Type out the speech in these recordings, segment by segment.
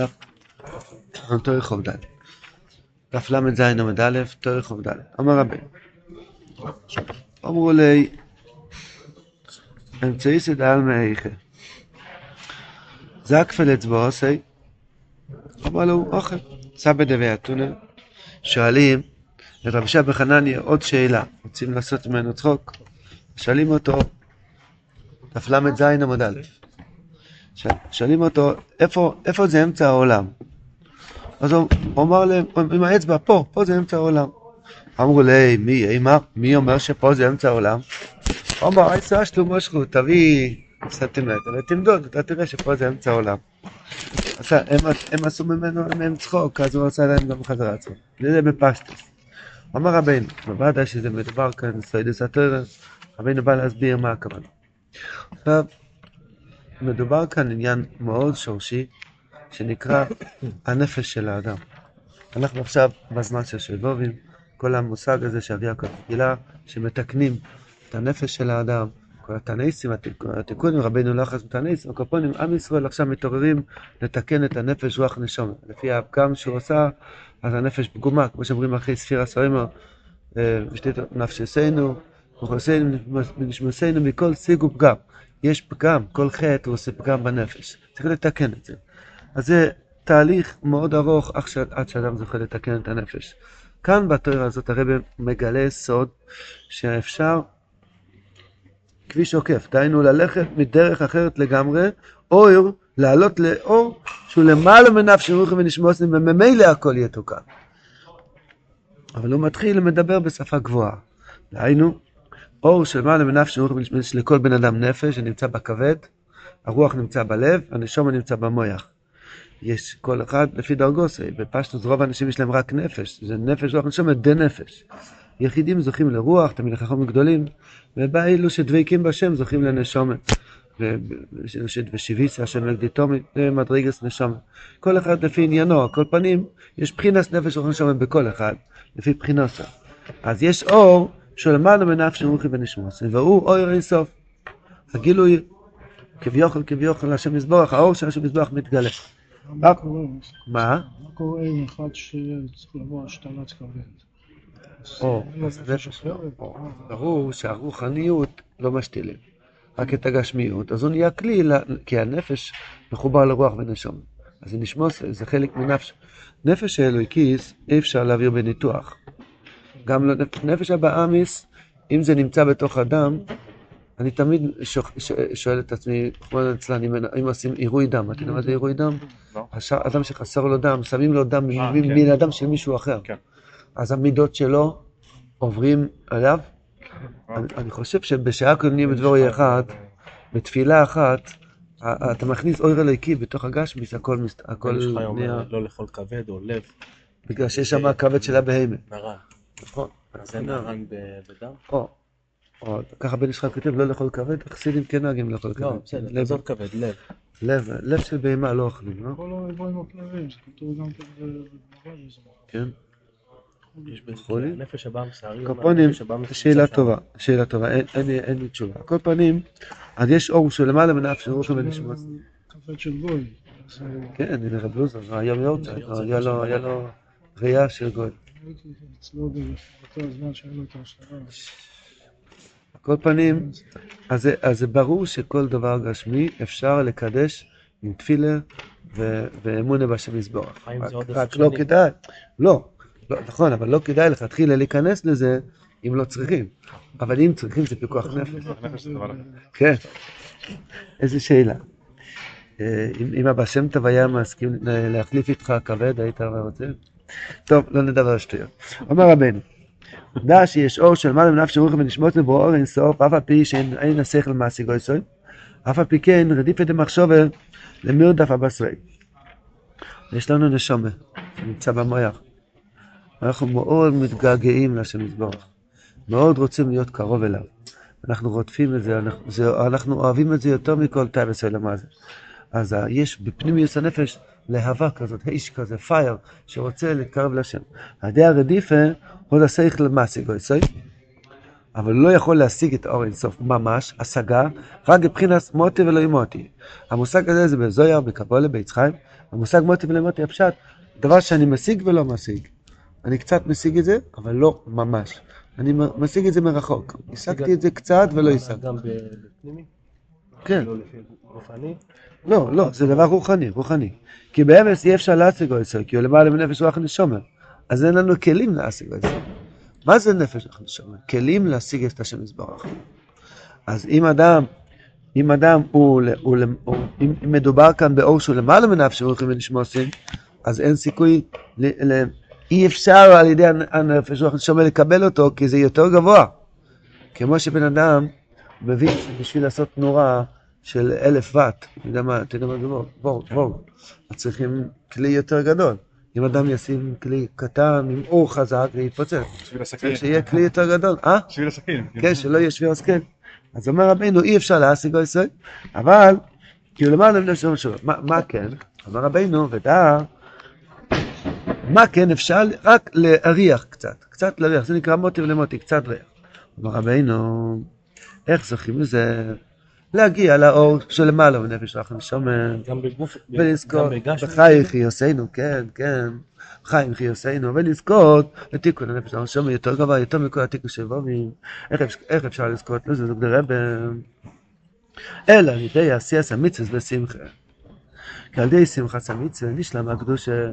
דף תורך עובדל. דף ל"ז עמוד א', תורך עובדל. אמר רבי, אמרו לי, אמצעי סדל מאיכה. זקפל אצבעו עושה, אמר לו, אוכל. סבא דבי אתונה, שואלים את שבח חנניה עוד שאלה, רוצים לעשות ממנו צחוק, שואלים אותו, דף ל"ז עמוד א', שואלים אותו, איפה, איפה זה אמצע העולם? אז הוא אמר להם, עם האצבע, פה, פה זה אמצע העולם. אמרו לי, מי, אימה, מי אומר שפה זה אמצע העולם? הוא אמר, עשה שלום משכו, תביא סנטימטר ותמדוד, אתה תראה שפה זה אמצע העולם. אז הם, הם עשו ממנו, מהם צחוק, אז הוא עשה להם גם חזרה עצמו. זה בפשטוס. אמר רבינו, בוודאי שזה מדובר כאן, סוידס הטרס, רבינו בא להסביר מה הכוונה. עכשיו, מדובר כאן עניין מאוד שורשי, שנקרא הנפש של האדם. אנחנו עכשיו בזמן של שבובים, כל המושג הזה שאבי יעקב גילה, שמתקנים את הנפש של האדם, כל התנאיסים, התיקונים, רבינו לחץ בתנאיסים, הקופונים, עם ישראל עכשיו מתעוררים לתקן את הנפש רוח נשום. לפי הפגם שהוא עושה, אז הנפש פגומה, כמו שאומרים אחרי ספירה סוימר, ושתית נפשסנו, וחוסנו, נשמסנו מכל סיג ופגם. יש פגם, כל חטא הוא עושה פגם בנפש. צריך לתקן את זה. אז זה תהליך מאוד ארוך עד שאדם זוכה לתקן את הנפש. כאן בתואר הזאת הרב מגלה סוד שאפשר כביש עוקף, דהיינו ללכת מדרך אחרת לגמרי, אור, לעלות לאור שהוא למעלה מנפש רוחי ונשמוסים וממילא הכל יתוקן. אבל הוא מתחיל לדבר בשפה גבוהה. דהיינו, אור של מעלה מנפש ונשמוסים לכל בן אדם נפש שנמצא בכבד, הרוח נמצא בלב, הנשום נמצא במויח. יש כל אחד לפי דרגוסי, בפשטוס רוב האנשים יש להם רק נפש, זה נפש רוח נשום, די נפש. יחידים זוכים לרוח, תמיד חכמים גדולים, ובאילו שדבקים בשם זוכים לנשומת. ושביסה השם לקדיתומי, זה מדרגס נשומת. כל אחד לפי עניינו, כל פנים, יש בחינס נפש רוח נשומת בכל אחד, לפי בחינוסה. אז יש אור שלמעלה מנפש רוחי ונשמוס, והוא אור אינסוף. הגילוי כביכול כביכול השם מזבוח, האור של השם מזבוח מתגלה. מה קורה? מה? מה קורה עם אחד שצריך לבוא השתלת כבד? ברור שהרוחניות לא משתילים, רק את הגשמיות. אז הוא נהיה כלי, כי הנפש מחובר לרוח ונשום. אז זה נשמוס, זה חלק מנפש. נפש האלוהיקיס אי אפשר להעביר בניתוח. גם לא- נפש הבאמיס, אם זה נמצא בתוך אדם, אני תמיד שואל את עצמי, כמו אצלן, אם אם עושים עירוי דם, אתה יודע מה זה עירוי דם? לא. אדם שחסר לו דם, שמים לו דם אה, מ- כן. מן הדם של מישהו אחר. כן. אז המידות שלו עוברים עליו. אני, אני חושב שבשעה קודמים בדבורי אחד, בתפילה אחת, אתה מכניס אור אלוהיקי בתוך הגשמיס, הכל, נהיה, לא לאכול כבד או לב, בגלל שיש שם הכבד של הבהמה. נרן. נכון. זה נרן ב- בדם? או, או, ככה בן ישחק כותב לא לאכול כבד, חסידים כן נוהגים לאכול כבד. לא, בסדר, עזוב כבד, לב. לב, לב של בהמה לא אוכלים, לא? כל האיברים הכלבים, זה כתוב גם כן. כן. יש בזה, חולים? הנפש הבא מסערי, קופונים, שאלה טובה, שאלה טובה, אין- לי- תשובה. על כל פנים, אז יש אור שהוא למעלה מנפש רוחי ונשמות. כבד של גוי. אז, כן, הנה רב לוזר, היה לו, היה לו ראייה של גוי. הייתי אצלו באותו הזמן שהיה לו את ההשתלה. על כל פנים, אז זה, אז זה ברור שכל דבר גשמי אפשר לקדש עם תפילה ו- ואמונה בשם יזבורך. רק, לא. כדאי, לא, לא, נכון, אבל לא כדאי לכתחילה להיכנס לזה אם לא צריכים. אבל אם צריכים זה פיקוח נפש. כן. איזה שאלה. אה, אם, אם אבא שם טוב היה מסכים להחליף איתך כבד, היית רוצה? טוב, לא נדבר על שטויות. אומר רבנו, דע שיש אור של מעלה מנפש רוחי ונשמות ובו אור אין סוף, אף על פי שאין אין השכל מעשיגו יסוד, אף על פי כן רדיפת דמחשובה למרדף הבשרי. יש לנו נשומה, שנמצא במוח. אנחנו מאוד מתגעגעים לשם יזבורך. מאוד רוצים להיות קרוב אליו. אנחנו רודפים את זה, אנחנו, זה, אנחנו אוהבים את זה יותר מכל טייבס אלא מה זה. אז יש בפנימיוס הנפש להבה כזאת, האיש כזה, פייר, שרוצה להתקרב לשם. על ידי הרדיפה, עוד השכל מעשי גויסוי, אבל לא יכול להשיג את האור אינסוף ממש, השגה, רק מבחינת מוטי ולא מוטי. המושג הזה זה בזויר, בקבולה, בעץ חיים, המושג מוטי ולא מוטי הפשט, דבר שאני משיג ולא משיג. אני קצת משיג את זה, אבל לא ממש. אני משיג את זה מרחוק. השגתי את זה קצת ולא השגתי. גם בפנימי? כן. לא לפי? לא, לא, זה דבר רוחני, רוחני. כי באמס אי אפשר להשיג אויסר, כי הוא למעלה מנפש רוח נשומה. אז אין לנו כלים להשיג אויסר. מה זה נפש רוח נשומה? כלים להשיג את השם יזברך. אז אם אדם, אם אדם הוא, הוא, הוא אם אם מדובר כאן באור שהוא למעלה מנפש רוח ונשמוסים, אז אין סיכוי, ל, ל, אי אפשר על ידי הנפש רוח נשומה לקבל אותו, כי זה יותר גבוה. כמו שבן אדם מבין שבשביל לעשות תנורה של אלף ואט, אתה יודע מה, אתה יודע מה זה וולט, וולט, אז צריכים כלי יותר גדול. אם אדם ישים כלי קטן עם אור חזק זה יתפוצץ. בשביל הסכין. צריך שיהיה כלי יותר גדול, אה? בשביל הסכין. כן, שלא יהיה שווה הסכם. אז אומר רבינו, אי אפשר להשיג או ישראל, אבל, כאילו למעלה מן השם שלו, מה כן? אומר רבינו, ודע, מה כן אפשר? רק להריח קצת, קצת להריח, זה נקרא מוטי ולמוטי, קצת ריח. אומר רבינו, איך זוכים לזה? להגיע לאור שלמעלה מנפש רחם שומר, ולזכות גם בגש. בחי חיוסנו, כן, כן, חיים חיוסנו, ולזכות לתיקון הנפש רחם שומר יותר גבוה, יותר מכל התיקון של בובים. איך אפשר- לזכות לזה? זה רב אלא על ידי עשייס המצווה בשמחה. כי על ידי שמחת המצווה נשלם הקדושה.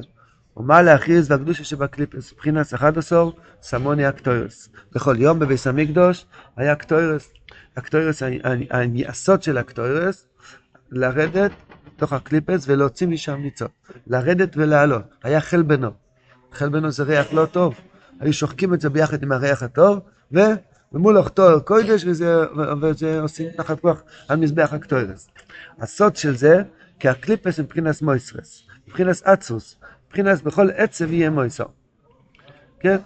ומה להכריז והקדושה שבקליפס, מבחינת 11 סמוני הקטוירס. בכל יום בביס המקדוש היה קטוירס. הקטוירס, היסוד של הקטוירס, לרדת לתוך הקליפס ולהוציא משם ניצות. לרדת ולעלות. היה חלבנו. חלבנו זה ריח לא טוב. היו שוחקים את זה ביחד עם הריח הטוב, ו... ומול אוכתו קודש, וזה, וזה עושים תחת כוח על מזבח הקטוירס. הסוד של זה, כי הקליפס מבחינת מויסרס, מבחינת אצוס, מבחינת בכל עצב יהיה מויסר. כן?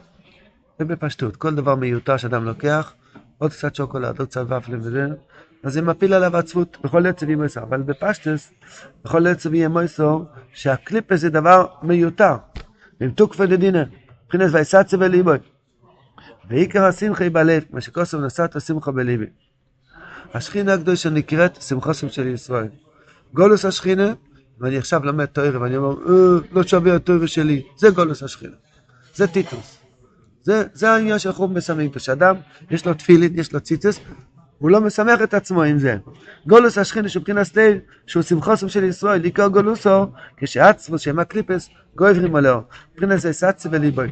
ובפשטות, כל דבר מיותר שאדם לוקח, עוד קצת שוקולד, עוד קצת ופלים וזה, אז זה מפיל עליו עצבות, בכל עצב יהיה מויסר. אבל בפשטוס, בכל עצב יהיה מויסר, שהקליפס זה דבר מיותר. עם תוקפא דדינא, מבחינת ויסצה וליבוי. ועיקר השמחה היא בלב, מה שכוסף נשאת שמחה בליבי. השכינה הקדושה נקראת שמחוסם של ישראל. גולוס השכינה, ואני עכשיו לומד תואר ואני אומר, אה, לא שווה התואר שלי, זה גולוס השכינה. זה טיטוס. זה, זה העניין חום בסמים, כשאדם יש לו תפילין, יש לו ציטוס, הוא לא משמח את עצמו עם זה. גולוס השכינה שהוא מבחינת סטייל, שהוא שמחוסם של ישראל, עיקר גולוסו, כשעצמו שמה קליפס, גויברים עליו. מבחינת זה סצי וליבוי.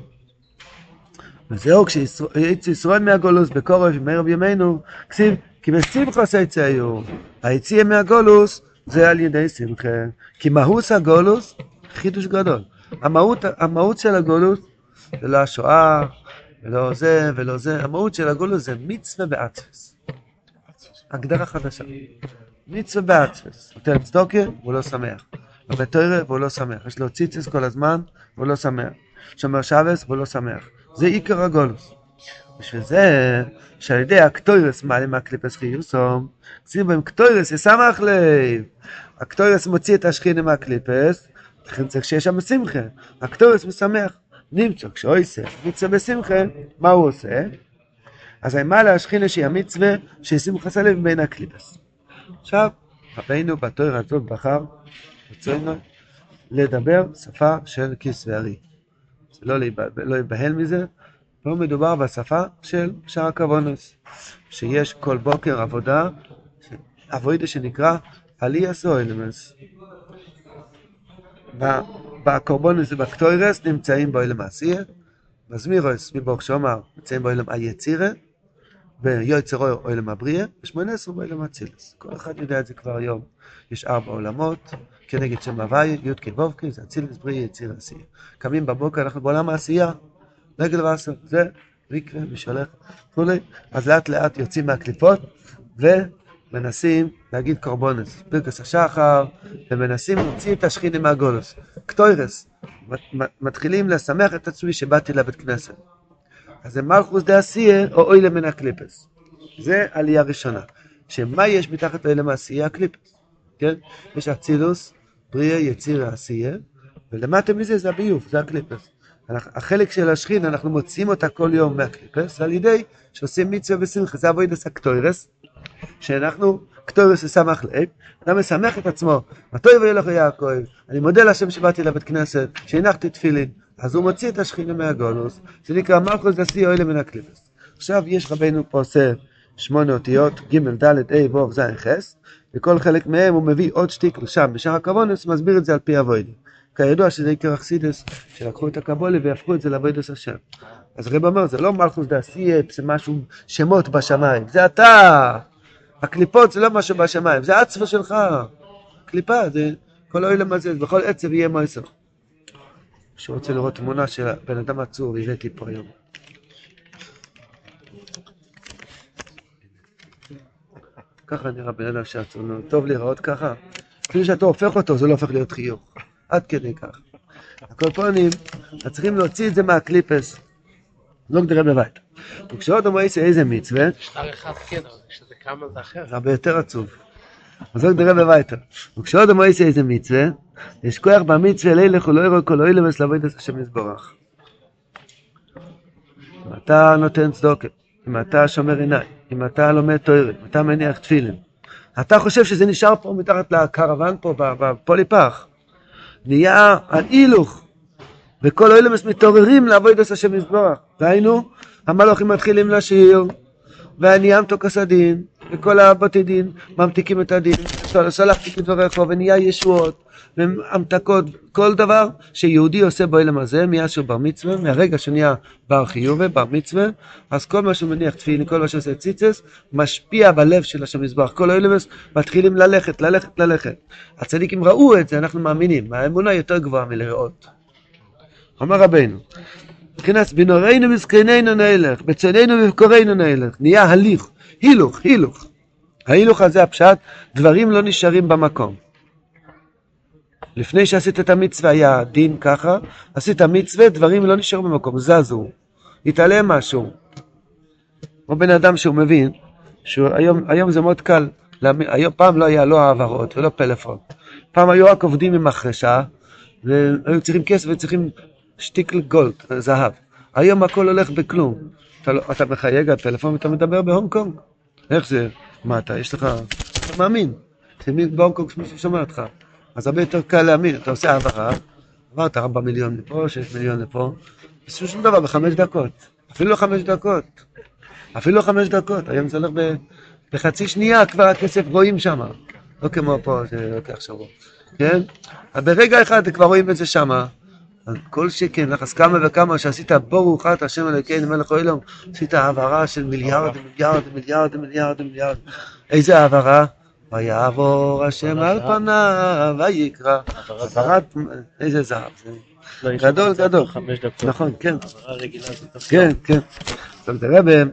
וזהו, כשיצא ישראל מהגולוס בקורף מערב ימינו, כסיב, כי בשמחוס יצא היו. היציאה מהגולוס זה על ידי שמחה. כי מהוס הגולוס, חידוש גדול. המהות, המהות של הגולוס זה לא השואה, ולא זה ולא זה, המהות של הגולוס זה מצווה באצפס. הגדרה חדשה. מצווה באצפס. נותן צדוקה והוא לא שמח. עובד תוירה והוא לא שמח. יש לו ציציס כל הזמן והוא לא שמח. שומר שבס והוא לא שמח. זה עיקר הגולוס. בשביל זה, שעל ידי הקטוירס מעלה מהקליפס חיוסום, כתיב בהם קטוירס ישמח לב. הקטוירס מוציא את השכינה מהקליפס, לכן צריך שיש שם שמחה. הקטוירס משמח. נמצא כשאויסה מצווה בשמחה, מה הוא עושה? אז המעלה השכינה שהיא המצווה, שהיא שמחת הלב בין הקליפס. עכשיו, רבינו בתואר הזאת בחר, רצינו לדבר שפה של כיס וארי. לא לא להיבהל מזה, פה מדובר בשפה של שער הקוונוס, שיש כל בוקר עבודה, עבודה שנקרא עלייה סוילמס. בקורבונוס ובקטוירס נמצאים בו אילם עשייה, מזמירוס מבוק שאומר נמצאים בו אילם היצירה, ויועצר אילם הבריאה, ושמונה עשרה בו אילם אצילס. כל אחד יודע את זה כבר היום. יש ארבע עולמות, כנגד שם הוויה, י' כ' ו' כ', זה אצילס בריאה, יציר עשייה. קמים בבוקר, אנחנו בעולם העשייה, רגל ועשר, זה מקווה, משולח וכולי, אז לאט לאט יוצאים מהקליפות ומנסים להגיד קורבונס, פרקס השחר, ומנסים להוציא את השכינה מהגולוס. קטוירס, מתחילים לשמח את עצמי שבאתי לבית כנסת. אז זה מלכוס דה עשייה עולה מן הקליפס. זה עלייה ראשונה. שמה יש מתחת לאלה מעשייה? הקליפס. כן? יש אצילוס, בריאה, יציר, עשייה, ולמטה מזה זה הביוב, זה הקליפס. החלק של השכין, אנחנו מוציאים אותה כל יום מהקליפס, על ידי שעושים מצווה ושמחה, זה אבוידס הקטוירס, שאנחנו, קטוירס ושמח לב, אדם משמח את עצמו, מתי לך יעקב, אני מודה להשם שבאתי לבית כנסת, שהנחתי תפילין, אז הוא מוציא את השכינה מהגולוס, זה נקרא מלכוס דסי אוהלה מן הקליפס. עכשיו יש רבנו פה עושה שמונה אותיות, ג' ד' ה' ו' ז' ח', וכל חלק מהם הוא מביא עוד שטיקל שם, בשאר הקוונוס מסביר את זה על פי אבוידי. כידוע שזה עיקר אכסידס, שלקחו את הקבולה והפכו את זה לאבוידס השם. אז רב אומר, זה לא מלכוס דאסייפ, זה משהו, שמות בשמיים, זה אתה. הקליפות זה לא משהו בשמיים, זה עצמו שלך. קליפה, זה כל אוהל הזה, בכל עצב יהיה מויסר. שהוא רוצה לראות תמונה של בן אדם עצור, הבאתי פה היום. ככה נראה בן אדם שעצור, נו, טוב להיראות ככה. אפילו שאתה הופך אותו, זה לא הופך להיות חיוך. עד כדי כך. הקופונים, אז צריכים להוציא את זה מהקליפס. לא גדרה בבית. וכשעוד אומר איזה מצווה, שטר אחד כן, כמה זה אחר. זה הרבה יותר עצוב. אז לא נראה בביתה. וכשעוד אמרו איזה איזה מצווה, יש כוח במצווה לילך ולא יראה כל אוהל וסלבוד את השם יזבורך. אם אתה נותן צדוקה, אם אתה שומר עיניים, אם אתה לומד תוירים, אם אתה מניח תפילין, אתה חושב שזה נשאר פה מתחת לקרוון פה, בפוליפח, נהיה על הילוך, וכל אוהלמס מתעוררים לעבוד את השם יזבורך. והיינו, המלוכים מתחילים לשיר, והניאמתו כסדין, וכל הבתי דין ממתיקים את הדין, סלחתי כדבריך, ונהיה ישועות, והמתקות, כל דבר שיהודי עושה באילם הזה, מאז שהוא בר מצווה, מהרגע שנהיה בר חיובה, בר מצווה, אז כל מה שהוא מניח תפילין, כל מה שעושה ציצס, משפיע בלב של השם מזבח. כל האילמס מתחילים ללכת, ללכת, ללכת. הצדיקים ראו את זה, אנחנו מאמינים, האמונה יותר גבוהה מלראות. אמר רבנו, מבחינת בנורינו וזקנינו נלך, בצאנינו ובקורינו נלך, נהיה הליך, הילוך, הילוך. ההילוך הזה הפשט, דברים לא נשארים במקום. לפני שעשית את המצווה היה דין ככה, עשית מצווה, דברים לא נשארו במקום, זזו, התעלם משהו. כמו בן אדם שהוא מבין, שהיום היום זה מאוד קל, היום, פעם לא היה לא העברות ולא פלאפון, פעם היו רק עובדים עם מחרשה, והיו צריכים כסף וצריכים שטיקל גולד, זהב. היום הכל הולך בכלום. אתה, לא, אתה מחייג על פלאפון ואתה מדבר בהונג קונג. איך זה? מה אתה, יש לך... אתה מאמין. תמיד בהונג קונג מישהו שומע אותך. אז הרבה יותר קל להאמין. אתה עושה העברה, עברת 4 מיליון לפה, 6 מיליון לפה, עשו שום דבר בחמש דקות. אפילו חמש דקות. אפילו חמש דקות. היום זה הולך ב... בחצי שנייה כבר הכסף רואים שם. לא כמו פה, זה לוקח שבוע. כן? אז ברגע אחד כבר רואים את זה שמה. אז כל שכן, לחס כמה וכמה שעשית ברוך אתה השם אלוקינו מלך העולם, עשית העברה של מיליארדים, מיליארדים, מיליארדים, מיליארדים, מיליארדים. איזה העברה? ויעבור השם על פניו ויקרא. העברת, איזה זהב. זה- לא, גדול, לך גדול. נכון, כן, העברה רגילה זה טוב. כן, כן. טוב, תראה, ב-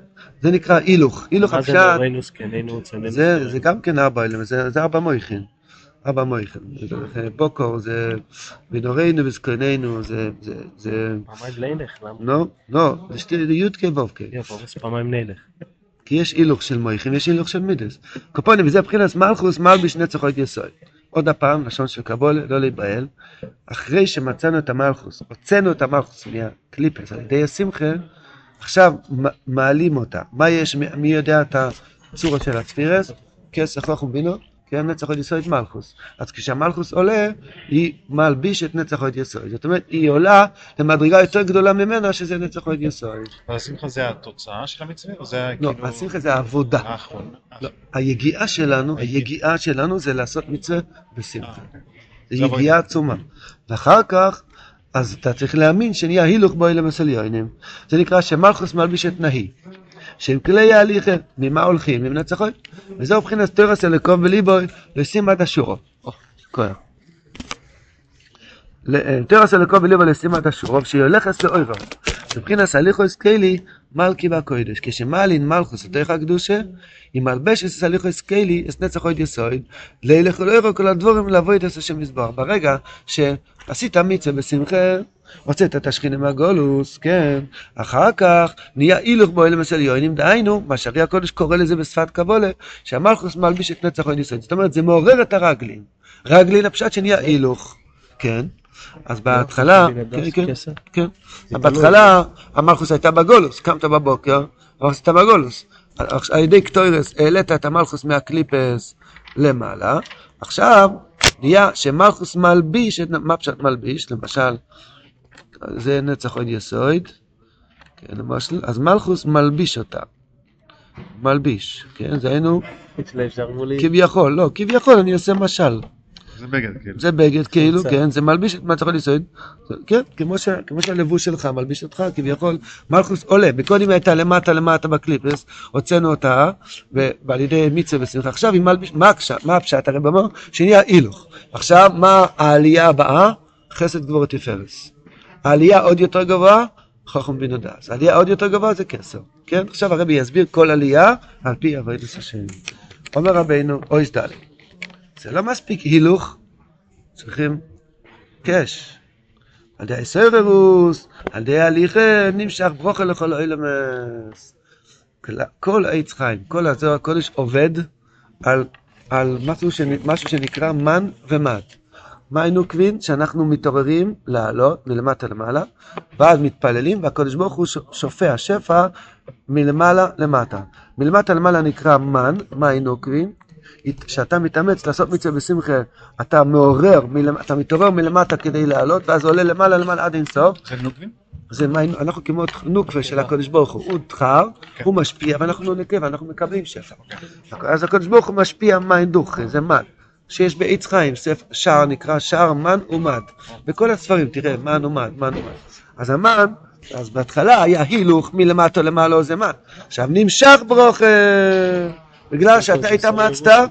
זה נקרא הילוך. הילוך מה זה הפשט, זקנינו צננו? זה זה גם כן ארבע אלה, זה זה ארבע מויכין. ארבע מויכין. זה בוקור, זה בנורינו וזקנינו, זה... זה-. פעמיים נלך, למה? לא, לא, זה שתי, יודקה וובקה. כן, פרס פעמיים נלך. כי יש הילוך של מויכין ויש הילוך של מידס. קופונים, וזה מבחינת מלכוס מלביש נצח עוד יסוד. עוד הפעם, לשון של קבולה, לא להיבהל. אחרי שמצאנו את המלכוס, הוצאנו את המלכוס מהקליפס על ידי השמחה, עכשיו מעלים אותה. מה יש, מי- יודע את הצורה של הספירס? כסף חוכם בינו, כן, נצח עוד יסוד מלכוס. אז כשהמלכוס עולה, היא מלבישת נצח עוד יסוד. זאת אומרת, היא עולה למדרגה יותר גדולה ממנה, שזה נצח עוד יסוד. אבל השמחה זה התוצאה של המצווה? או זה לא, כאילו... השמחה זה העבודה. לא, היגיעה שלנו, היגיעה שלנו זה לעשות מצווה בשמחה. אה, זה זה. יגיעה עצומה. ואחר כך, אז אתה צריך להאמין שנהיה הילוך בו אלה מסליונים. זה נקרא שמלכוס מלביש את נהי. שהם כלי ההליכה, ממה הולכים? ממנצחות. וזהו מבחינת תרס אלקום וליבוי, לשים עד השורו. כוח. ל- תרס אלקום וליבוי לשים עד השורו, שהיא הולכת לאויבר. מבחינת הליכוס קיילי, מלכי בקוידש. כשמעלין מלכוס לתוך הקדושה, מלבשת את הליכוס קיילי, את נצח עוד יסוד, לילך ולאוירו כל הדבורים לבוא את השם מזבח. ברגע שעשית מצווה בשמחה, הוצאת את השכינה מהגולוס, כן, אחר כך נהיה הילוך בו אלמס עליונים, דהיינו, מה שהרי הקודש קורא לזה בשפת קבולה, שהמלכוס מלביש את נצח עוד יסוד. זאת אומרת, זה מעורר את הרגלין. רגלין הפשט שנהיה הילוך. כן. אז בהתחלה, בן כן, כן? כן. בהתחלה המלכוס הייתה בגולוס, קמת בבוקר, המלכוס הייתה בגולוס. על ידי קטוירס העלית את המלכוס מהקליפס למעלה, עכשיו נהיה שמלכוס מלביש, מה פשט מלביש? למשל, זה נצח עוד יסוד, כן, למשל, אז מלכוס מלביש אותה. מלביש, כן, זה היינו. כביכול, לא, כביכול אני עושה משל. זה בגד, כאילו. זה בגד כאילו. כן, זה מלביש את מצח יסוד, כן, כמו, ש, כמו שהלבוש שלך מלביש אותך, כביכול, מלכוס עולה, מקודם הייתה למטה למטה בקליפס, הוצאנו אותה, ועל ידי מצווה ושמחה, עכשיו היא מלביש, מה, מה הפשט הרב אמר? שנהיה הילוך. עכשיו, מה העלייה הבאה? חסד גבור תפארס. העלייה עוד יותר גבוהה, חכם בן הדס. העלייה עוד יותר גבוהה זה כסר, כן? עכשיו הרבי יסביר כל עלייה על פי עבודת השם. אומר רבינו, אוי ד' זה לא מספיק הילוך, צריכים קש. על ידי הסררוס, על ידי ההליכה, נמשך ברוכה לכל אילמס. כל העץ חיים, כל הזוהר הקודש עובד על, על משהו, שנ, משהו שנקרא מן ומד. מים נוקבין שאנחנו מתעוררים לעלות מלמטה למעלה, ואז מתפללים, והקדוש ברוך הוא שופע שפע מלמעלה למטה. מלמטה למעלה נקרא מן, מים נוקבין, כשאתה מתאמץ לעשות מצווה בשמחה, אתה מעורר, אתה מתעורר מלמטה כדי לעלות, ואז עולה למעלה למעלה עד אינסוף. זה נוקבים? זה מים, אנחנו כמו נוקבה של הקדוש ברוך הוא, הוא דחר, כן. הוא משפיע, ואנחנו נקב, ואנחנו מקבלים שפע. אז הקדוש ברוך הוא משפיע מים דוכי, זה מן. שיש בעץ חיים, שער נקרא שער מן ומד. בכל הספרים, תראה, מן ומד, מן ומד. אז המן, אז בהתחלה היה הילוך מלמטה למעלה זה מן. עכשיו נמשך ברוכה, בגלל שאתה התאמצת,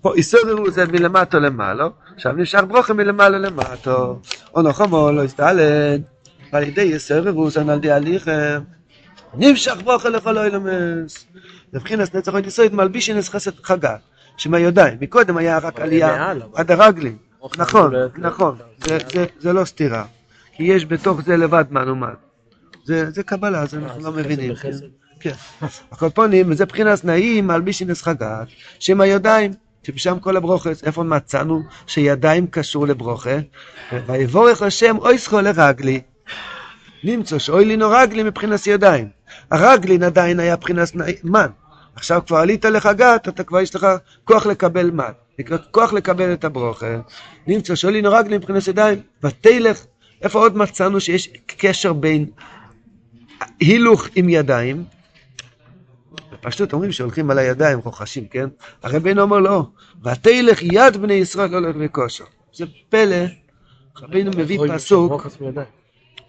פה איסורו זה מלמטה למעלה, עכשיו נמשך ברוכה מלמעלה למטה. או נחמו לא הסתלן, ועל ידי יסררו זן על די הליכם. נמשך ברוכה לכל אילמס. מבחינת נצח עוד יסוד מלביש אינס חסד חגה, שמהידיים, מקודם היה רק עלייה. עד הרגלים. אוכל נכון, לא- נכון, זה- זה- זה לא סתירה. כי יש בתוך זה לבד מן ומן. זה זה קבלה, אז אנחנו לא חסד מבינים. כן. הקופונים, וזה מבחינת נעים מלביש אינס חגת, שם הידיים, שבשם כל הברוכס, איפה מצאנו שידיים קשור לברוכה? ויבורך השם אוי זכו לרגלי. נמצא שאוי לינו רגלי מבחינת ידיים. הרגלין עדיין היה מבחינת מן. עכשיו כבר עלית לחגת, אתה כבר יש לך כוח לקבל מן. כוח לקבל את הברוכה. נמצא שאוי לינו רגלי מבחינת ידיים. ותלך, איפה עוד מצאנו שיש קשר בין הילוך עם ידיים? בפשטות אומרים שהולכים על הידיים חוכשים, כן? הרבינו אומר לא, ותלך יד בני ישראל הולך בכושר. זה פלא, רבינו מביא פסוק.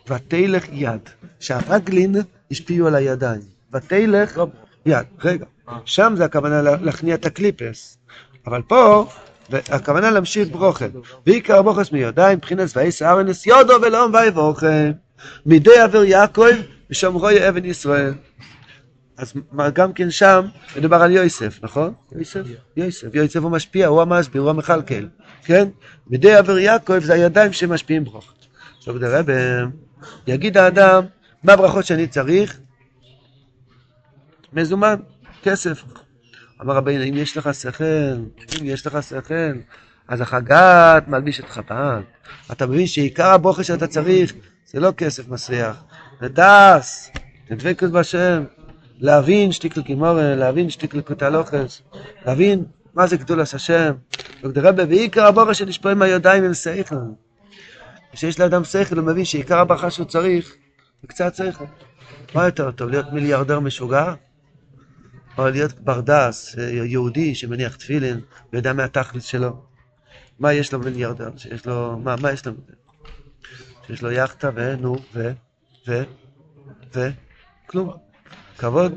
ותלך יד, שהרגלין השפיעו על הידיים. ותלך לא, יד, רגע, שם זה הכוונה לה- להכניע את הקליפס, אבל פה הכוונה להמשיך ברוכה. ועיקר הבוכס מידיים, מבחינת ואיס ארנס יודו ולאום ויבוכם, מידי עבר יעקב ושמרוי אבן ישראל. אז גם כן שם מדובר על יוסף, נכון? יוסף, יוסף, יוסף הוא משפיע, הוא המסביר, הוא המכלכל, כן? מידי עבר יעקב זה הידיים שמשפיעים ברוך. עכשיו דרבה, יגיד האדם, מה הברכות שאני צריך? מזומן, כסף. אמר רבינו, אם יש לך שכל, אם יש לך שכל, אז החגת מלביש את חב"ד. אתה מבין שעיקר הברוכה שאתה צריך זה לא כסף מסריח, זה דס, זה דבקות בהשם, להבין שתיקל קימורה, להבין שתיקל קוטלוכס, להבין מה זה גדולת השם. רבי, ועיקר הברוכה שנשפועים מהידיים הם שכל. כשיש לאדם שכל, הוא מבין שעיקר הברכה שהוא צריך, זה קצת שכל. מה יותר טוב, להיות מיליארדר משוגע? או להיות ברדס, אה, יהודי שמניח תפילין ויודע מה התכלס שלו. מה יש לו מיליארדר? שיש לו, מה, מה יש לו? שיש לו יאכטה ונו, ו, ו, ו, כלום. כבוד,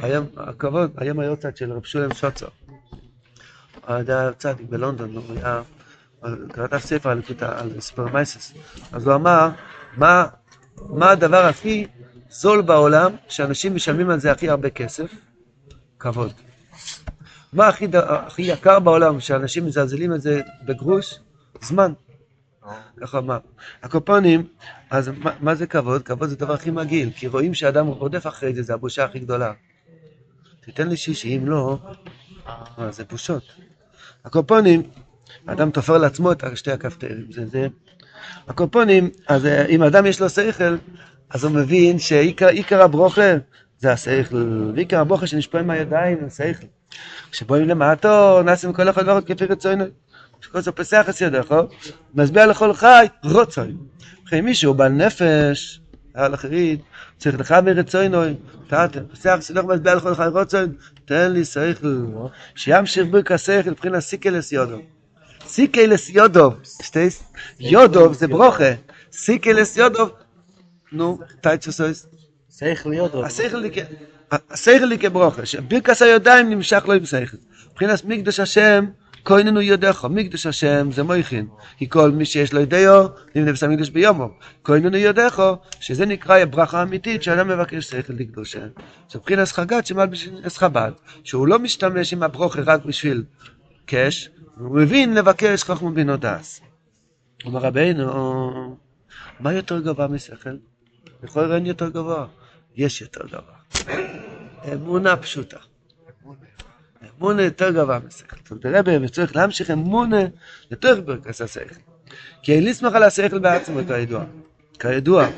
היום, הכבוד, היום היורצייט של רב שולם שוצר. הוא היה צדיק בלונדון, הוא היה, כתב ספר על, על ספרמייסס. אז הוא אמר, מה, מה הדבר הכי זול בעולם, שאנשים משלמים על זה הכי הרבה כסף? כבוד. מה הכי, הכי יקר בעולם, שאנשים מזלזלים על זה בגרוש? זמן. ככה אמר. הקופונים, אז מה, זה כבוד? כבוד זה הדבר הכי מגעיל, כי רואים שאדם רודף אחרי זה, זה הבושה הכי גדולה. תיתן לי שישי, אם לא, מה, זה בושות. הקופונים, האדם תופר לעצמו את שתי הכפתרים. זה, זה... הקופונים, אז אה, אם אדם יש לו שכל, אז הוא מבין שעיקר הברוכה זה השכל, ועיקר הברוכה שנשפוע עם הידיים זה השכל. כשבואים למטו, נעשים כל אחד ואחד כפי רצונו. שכל זה פסח את ידך, מצביע לכל חי, רוצוי. וכי מישהו בעל נפש, על אחרית, צריך לך מרצוינוי, פסח סילוך מצביע לכל חי רוצוי, תן לי שכל, שימשיך ברכת שכל, מבחינת סיקלס יודו. סיקלס יודו, יודו זה ברוכה, סיקלס יודו, נו, טייצוסויס. שכל יודו. השכל לי כברוכה, ברכת הידיים נמשך לו עם שכל. מבחינת מקדוש השם, כהננו יודך, מקדוש השם זה מויכין, כי כל מי שיש לו ידיו, נמנה בסם מקדוש ביומו. כהננו יודך, שזה נקרא הברכה האמיתית שאדם מבקש שכל לקדושה. זה מבחינת חגת שמלביש חב"ד, שהוא לא משתמש עם הברוכה רק בשביל קש, הוא מבין לבקש חכמו בינו דס. אומר רבינו, מה יותר גבוה משכל? יכול אין יותר גבוה? יש יותר גבוה. אמונה פשוטה. אמונה יותר גבוה משכל. זאת אומרת, הרב צריך להמשיך אמונה יותר ברכס השכל. כי אין לסמוך על השכל בעצמו, כידוע. כידוע.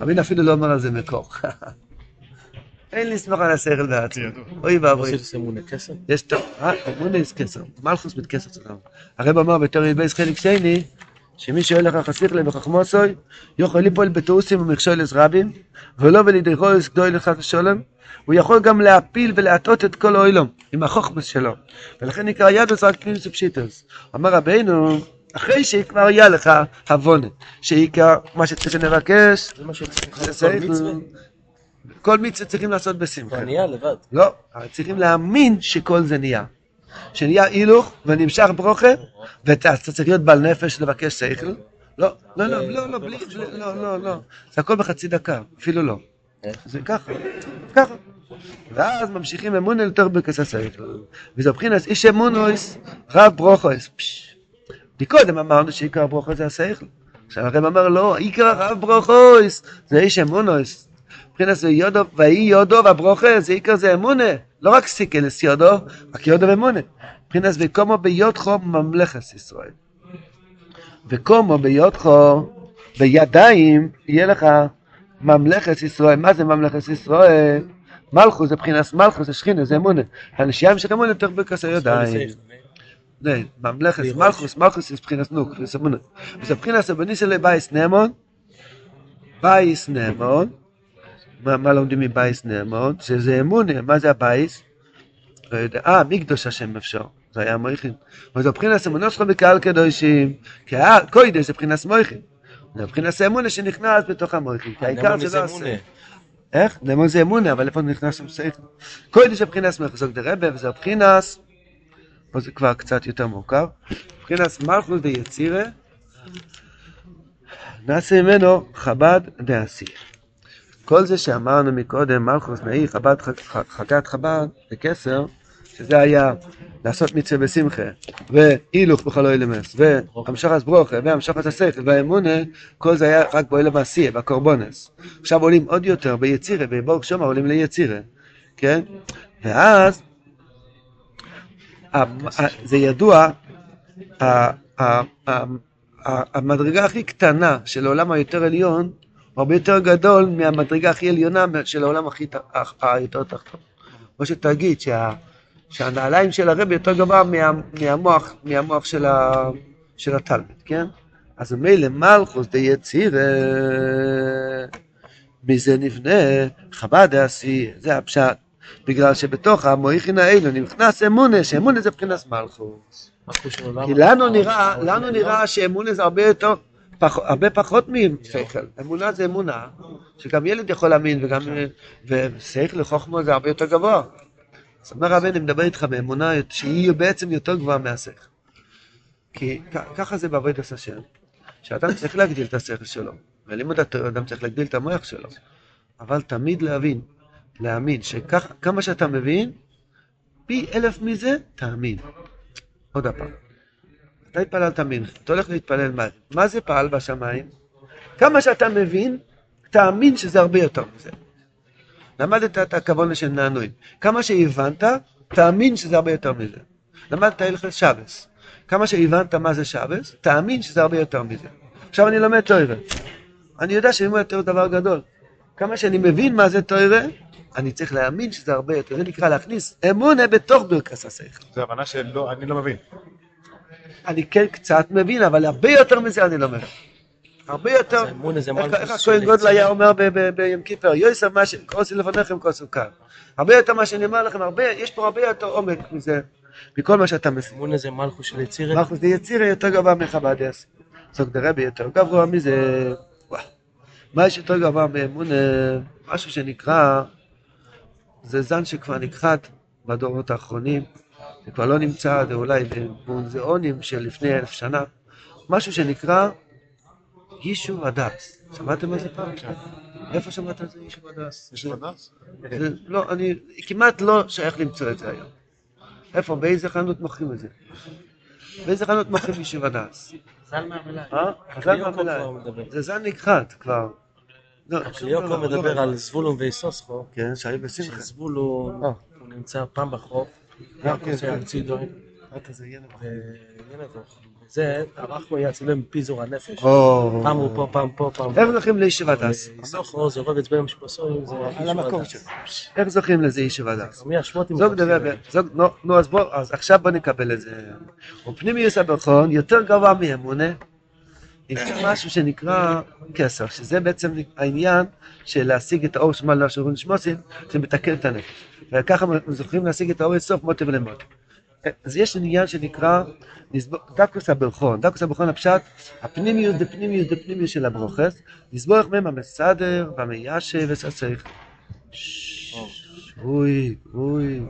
רבין אפילו לא אומר על זה מקור. אין לסמוך על השכל בעצמו. אוי ואבוי. יש טוב, אה, אמונה יש כסר. מלכוס מת כסר צדם. הרב אמר בתור יבייס חלק שני, שמי שהולך לב וחכמוסוי, יכול ליפול בתאוסים ומכשולס רבים, ולא ולידי רויס גדוי לך השולם, הוא יכול גם להפיל ולהטעות את כל האוילום עם החוכמס שלו. ולכן נקרא ידוס רק פנימוס ופשיטוס. אמר רבינו, אחרי שכבר היה לך הבונה, שעיקר מה שצריך לבקש, זה מה שצריך זה לעשות כל מצווה. צריכים לעשות בשמחה. כבר נהיה לבד. לא, צריכים להאמין שכל זה נהיה. שנהיה הילוך ונמשך ברוכה, ואתה אתה צריך להיות בעל נפש לבקש שכל. לא, לא, לא, לא, לא, בלי, לא, לא, לא. זה הכל בחצי דקה, אפילו לא. זה ככה, ככה. ואז ממשיכים אמונה לתוך ברכס השכל. וזה מבחינת איש אמונויס, רב ברוכויס. פש. מקודם אמרנו שעיקר ברוכו זה השכל. עכשיו הרב אמר לא, עיקר רב ברוכויס זה איש אמונויס. מבחינת זה יודו, ויהי יודו והברוכה, זה עיקר זה אמונה. לא רק סיקלס יודו, רק יודו ואמונה. מבחינת וקומו ביודכו ממלכת ישראל. וקומו ביודכו בידיים יהיה לך ממלכת ישראל. מה זה ממלכת ישראל? מלכוס זה מבחינת מלכוס, זה שכינה, זה אמונה. הנשייה של אמונה יותר בכס הידיים. לא, ממלכת. מלכוס, מלכוס זה מבחינת נוק, זה אמונה. וזה מבחינת סבניסה לבייס נאמון, בייס נאמון, מה לומדים מבייס נאמון? שזה אמונה, מה זה הבייס? אה, מקדוש השם אפשר, זה היה מויכין. אבל זה מבחינת אמונות שלך בקהל קדושים, כי הקוידש זה מבחינת. זה מבחינת אמונה שנכנס בתוך המויכין, כי העיקר זה לא עושה. איך? נאמון זה אמונה, אבל איפה נכנס שם שכל? קוידש זה מבחינת מחזוק דרבה, וזה מבחינת, פה זה כבר קצת יותר מורכב, מבחינת מלכוס דיצירה, נעשה ממנו חב"ד דעשי. כל זה שאמרנו מקודם, מלכוס נאי, חב"ד, ח- חגת חב"ד, בקסר, שזה היה לעשות מצווה בשמחה, והילוך בכל אילמס, והמשכת ברוכה, והמשכת השכל, והאמונה, כל זה היה רק באוילם העשייה, בקורבונס. עכשיו עולים עוד יותר ביצירה, בבורג שומר עולים ליצירה, כן? ואז, זה ידוע, המדרגה הכי קטנה של העולם היותר עליון, הרבה יותר גדול מהמדרגה הכי עליונה של העולם הכי היותר תחתון. כמו שתגיד שה, שהנעליים של הרבי יותר גבוה מה, מהמוח, מהמוח של, ה, של התלמיד, כן? אז מילא מלכוס דיצירה, מזה נבנה חב"ד דעשי, זה הפשט. בגלל שבתוך המויכין האלו נכנס אמונה, שאמונה זה מבחינת מלכוס. כי לנו נראה, לנו נראה שאמונה זה הרבה יותר, הרבה פחות משכל. אמונה זה אמונה, שגם ילד יכול להאמין, וגם, ושכל לחוכמה זה הרבה יותר גבוה. אז אומר רבן, אני מדבר איתך באמונה שהיא בעצם יותר גבוהה מהשכל. כי ככה זה בעבודת השם, שאדם צריך להגדיל את השכל שלו, ולימוד התורה אדם צריך להגדיל את המוח שלו, אבל תמיד להבין, להאמין, שכמה שאתה מבין, פי אלף מזה, תאמין. עוד הפעם. אתה התפללת מנחה, אתה הולך להתפלל מה? מה זה פעל בשמיים? כמה שאתה מבין, תאמין שזה הרבה יותר מזה. למדת את הכוונה של נענועים. כמה שהבנת, תאמין שזה הרבה יותר מזה. למדת הלכת שבס. כמה שהבנת מה זה שבס, תאמין שזה הרבה יותר מזה. עכשיו אני לומד תוירה. אני יודע שלימוד התוירה הוא דבר גדול. כמה שאני מבין מה זה תוירה, אני צריך להאמין שזה הרבה יותר. זה נקרא להכניס אמונה בתוך ברכס השכל. זו הבנה שלא, אני לא מבין. אני כן קצת מבין, אבל הרבה יותר מזה אני לא מבין. הרבה יותר. איך- של הכהן גודל. היה אומר ביום כיפר, יוסף מה ש... כוסי לפניכם כוס סוכר. הרבה יותר מה שאני אומר לכם, יש פה הרבה יותר עומק מזה, מכל מה שאתה מבין. אמונה זה מלכוס של יצירה. מלכוס די יצירה יותר גבוה מחבדס. סוג דרבי יותר גבוה מזה. מה יש יותר גבוה מאמונה? משהו שנקרא, זה זן שכבר נכחד בדורות האחרונים. זה כבר לא נמצא, זה אולי במוזיאונים של לפני אלף שנה. משהו שנקרא יישוב הדס. שמעתם על זה פעם? איפה שמעת על זה יישוב הדס? יש מדס? זה- לא, אני כמעט לא שייך למצוא את זה היום. איפה? באיזה חנות מוכרים את זה? באיזה חנות מוכרים יישוב הדס? זל מהמלאי. אה? חז"ל קליוקו מהמלאי. זה זן נכחד כבר. לא, קליוקו דבר, לא מדבר. על זבולון ואיסוסחו. כן, שהיו בשמחה. שזבולון, אה. הוא נמצא פעם בחוף. גם כן, כן. על זה ילד. זה, אנחנו צילם פיזור הנפש. פעם הוא פה, פעם פה, פעם איך זוכים לישיב הדס? איסוסחו זה רובץ בין משפסויים, זה המקום שלו. איך זוכים לזה דבר, זוג, נו, נו, אז בוא, אז עכשיו בוא נקבל את זה. ופנימיוס הברכון יותר גבוה מאמונה, יש משהו שנקרא כסר, שזה בעצם העניין של להשיג את האור שמע לא שורון שמוסין, זה מתקן את הנפש. וככה זוכרים להשיג את האור אינסוף מוטי ולמוטי. אז יש עניין שנקרא דקוס הברכון, דקוס הברכון הפשט, הפנימיוס דפנימיוס דפנימיוס של הברוכס, נסבורך מהם המסדר והמיישב וסצריך. אוי, אוי,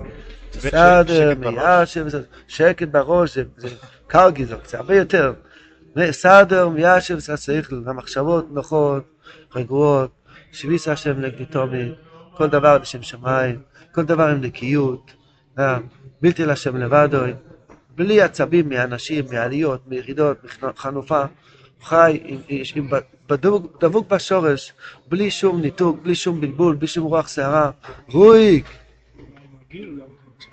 בסדר, בראש. מיישב, וסצריך. שקט בראש, זה- קרגיזוק, זה הרבה יותר. סדר, מיישב, וסצריך, המחשבות נוחות, רגועות, שביס השם לגליטומי, כל דבר לשם שמיים, כל דבר עם נקיות, אה, בלתי להשם לבדוי, בלי עצבים מאנשים, מעליות, מירידות, מחנופה, חי עם, עם, בדוק, דבוק בשורש, בלי שום ניתוק, בלי שום בלבול, בלי שום רוח שערה, רויק.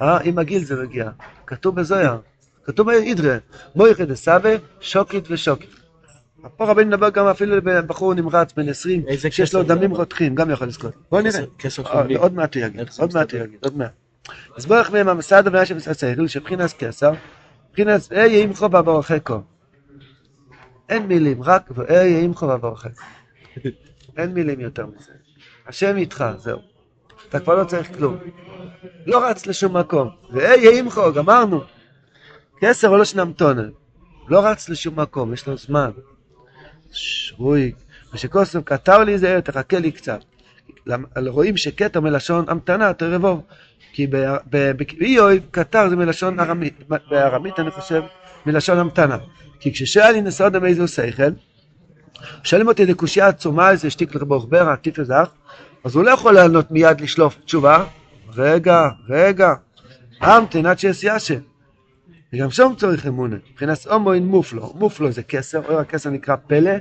אה, עם הגיל זה מגיע, כתוב בזויר, כתוב באידרא, מויכא דסבא, שוקית ושוקית. פה רבינו מדבר גם אפילו לבחור נמרץ בן 20, איזה שיש לו? דמים רותחים, גם יכול לזכות. בוא נראה. אה. עוד מעט הוא יגיד, עוד מעט? הוא יגיד, עוד מעט. אז בורך מהם המסעד הבעיה של השכל, שבחינס כסר, בחינס איה ימחו בברכו. אין מילים, רק ואיה ימחו בברכו. אין מילים יותר מזה. השם איתך, זהו. אתה כבר לא צריך כלום. לא רץ לשום מקום. ואיה ימחו, גמרנו. כסר או לא שנמתונן. לא רץ לשום מקום, יש לו זמן. שרוי. ושקוסם כתר לי זה, תחכה לי קצת. רואים שכתר מלשון המתנה, תרבוב. כי באיוב כתר זה מלשון ארמית, בארמית אני חושב מלשון המתנה. כי כששואל לי נסוד מאיזו שכל, שואלים אותי לקושייה עצומה, איזה שטיק לברוך ברע, טיפ וזך, אז הוא לא יכול לענות מיד לשלוף תשובה. רגע, רגע, המתן עד שיעשה. וגם שם צריך אמונה. מבחינת הומואין מופלו, מופלו זה כסר, אור הכסר נקרא פלא,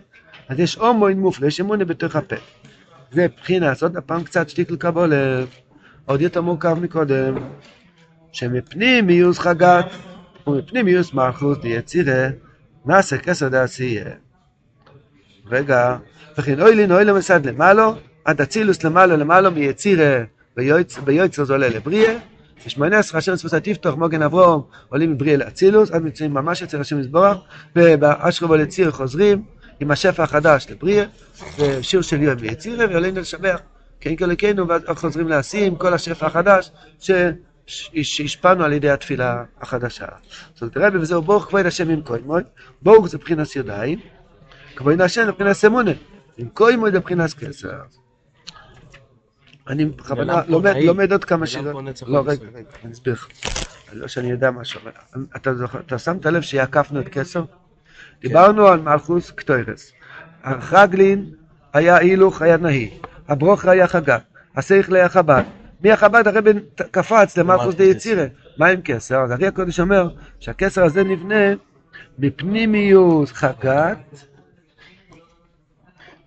אז יש הומואין מופלו, יש אמונה בתוך הפה. זה מבחינת, עוד פעם קצת שטיקל קבולת, עוד יותר מורכב מקודם, שמפנימיוס חגת ומפנימיוס מלכוס דיצירה, נעשה כסר דעשייה. רגע, וכן אוי לין אוי למסד למעלו, עד אצילוס למעלו למעלו מיצירה ביועצר זה עולה לבריאה, ושמונה עשרה אשר צפוסה תפתוח מוגן אברום עולים מבריאה לאצילוס, עד מצויים ממש אצל השם יזבורך, ובאשרבו לציר חוזרים עם השפע החדש לבריאה, זה שיר של יום ויצירה, ועולים לשבח, כן כלכנו, ואז חוזרים עם כל השפע החדש. שהשפענו על ידי התפילה החדשה. זאת אומרת, רבי וזהו ברוך כבוד השם עם כהן מוי, ברוך זה מבחינת ידיים, כבוד השם זה מבחינת אמונה, עם כהן מוי זה מבחינת כסר. אני בכוונה לומד, עוד כמה שאלות. לא, לא רגע? רגע, אני אסביר לך. לא שאני יודע משהו. אבל אתה שמת לב שעקפנו את כסר? דיברנו על מלכוס קטוירס. החגלין היה הילוך, היה נהי. הברוכה היה חגה. השכל היה חב"ד. מהחב"ד הרבי קפץ למלכוס די יצירה. מה עם כסר? אז ארי הקודש אומר שהכסר הזה נבנה בפנימיוס חגת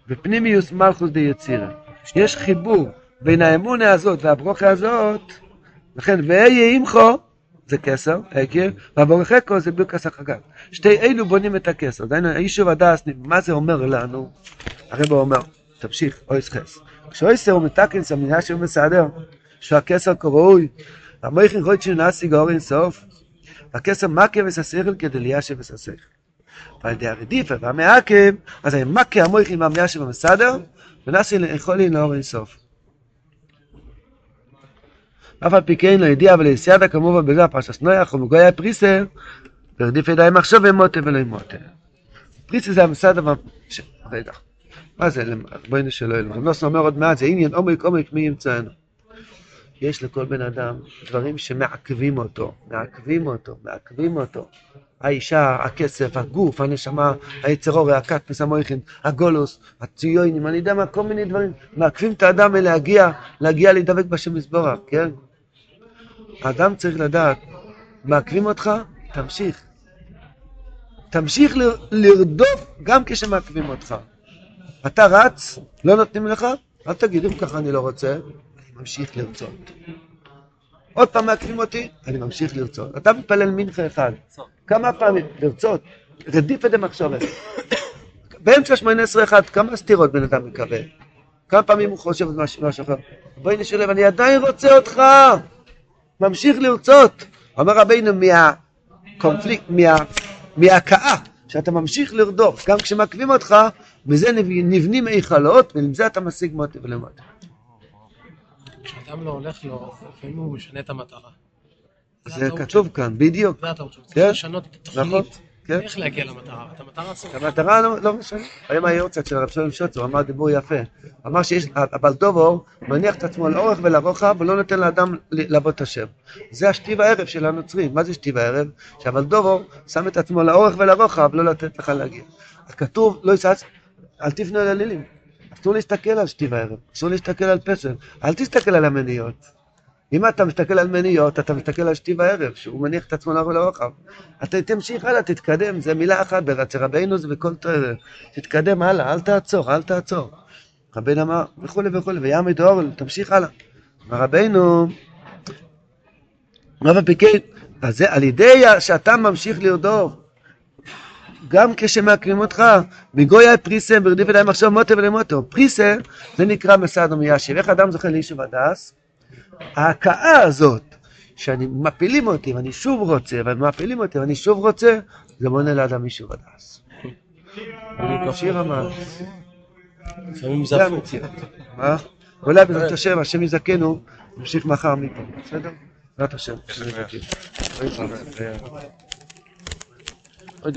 ופנימיוס מלכוס די יצירה. יש חיבור בין האמונה הזאת והברוכה הזאת, לכן ואהיה עמכו, זה כסר, עקב, והבורחקו זה ברכס החגג. שתי אלו בונים את הכסר. דהיינו, היישוב הדס, מה זה אומר לנו? הרב אומר, תמשיך, אויס חס. כשאויסר הוא מתקן סמינה שהוא מסדר, שהכסר כראוי, המויכין חוי שנעשי גאור אינסוף, והכסר מכה וססכל כדי ליישב וססכל. ועל ידי הרדיפה והמעכב, אז אני מכה המויכין והמיישב המסדר, ונעשי לאכולין לאור אינסוף. אף על פי כן לא ידיע אבל יסיידה כמובן בזה פרשת נויח ומגויה פריסר ורדיף ידיים מחשוב ומוטה ולא מוטה. פריסר זה המסד אבל... ש... רגע. מה זה? בואי נשאלו אלו. רב נוסן אומר עוד מעט זה עניין עומק עומק מי ימצאנו. יש לכל בן אדם דברים שמעכבים אותו, מעכבים אותו, מעכבים אותו. האישה, הכסף, הגוף, הנשמה, היצר אורי, הקטמס, המויכין, הגולוס, הציונים, אני יודע מה, כל מיני דברים, מעכבים את האדם מלהגיע, להגיע להידבק בשם מזבורך, כן? האדם צריך לדעת, מעכבים אותך, תמשיך. תמשיך לרדוף גם כשמעכבים אותך. אתה רץ, לא נותנים לך, אל תגיד, אם ככה אני לא רוצה, אני ממשיך לרצות. עוד פעם מעכבים אותי, אני ממשיך לרצות. אתה מתפלל מנחה אחד, כמה פעמים, לרצות, רדיפה דמחשבת. באמצע שמונה עשרה אחד, כמה סתירות בן אדם מקבל? כמה פעמים הוא חושב על משהו אחר? בואי נשלב, אני עדיין רוצה אותך! ממשיך לרצות. אומר רבינו מהקונפליקט, מה, מההכאה, שאתה ממשיך לרדוף, גם כשמעכבים אותך, מזה נב- נבנים היכלות, ועם זה אתה משיג מוטי ולמטה. כשאדם לא הולך לו, לפעמים הוא משנה את המטרה. זה כתוב כאן, בדיוק. זה הטעות שלו. כן. צריך לשנות את נכון, התוכנית. כן. איך להגיע למטרה. את המטרה לא, לא משנה. היום היורצייט של הרב שלום שוטר אמר דיבור יפה. אמר שיש, הבלדובור מניח את עצמו לאורך ולרוחב ולא נותן לאדם לעבוד את השם. זה השתי וערב של הנוצרים. מה זה שתי וערב? שהבלדובור שם את עצמו לאורך ולרוחב לא לתת לך להגיע. כתוב, לא יסעץ, אל תפנו אל אלילים. אסור להסתכל על שתי וערב, אסור להסתכל על פסל, אל תסתכל על המניות. אם אתה מסתכל על מניות, אתה מסתכל על שתי וערב, שהוא מניח את עצמו ולרוחב. אתה תמשיך הלאה, תתקדם, זה מילה אחת, אצל רבינו זה בכל תתקדם הלאה, אל תעצור, אל תעצור. רבינו אמר, וכולי וכולי, ויעמד אור, תמשיך הלאה. אמר רבינו, רב הפיקד, אז זה על ידי שאתה ממשיך לרדוף, גם כשמעכבים אותך, מגויה פריסה ברדיף ידיים עכשיו מוטה ולמוטו. פריסה זה נקרא מסעד ומיישב. איך אדם זוכה ליישוב הדס? ההכאה הזאת, שאני מפילים אותי ואני שוב רוצה, ומפילים אותי ואני שוב רוצה, זה מונה לאדם יישוב הדס. שיר. לפעמים זה. המציאות. מה? אולי בעזרת השם, השם יזכנו, נמשיך מחר מפה. בסדר? בעזרת השם. יזכנו.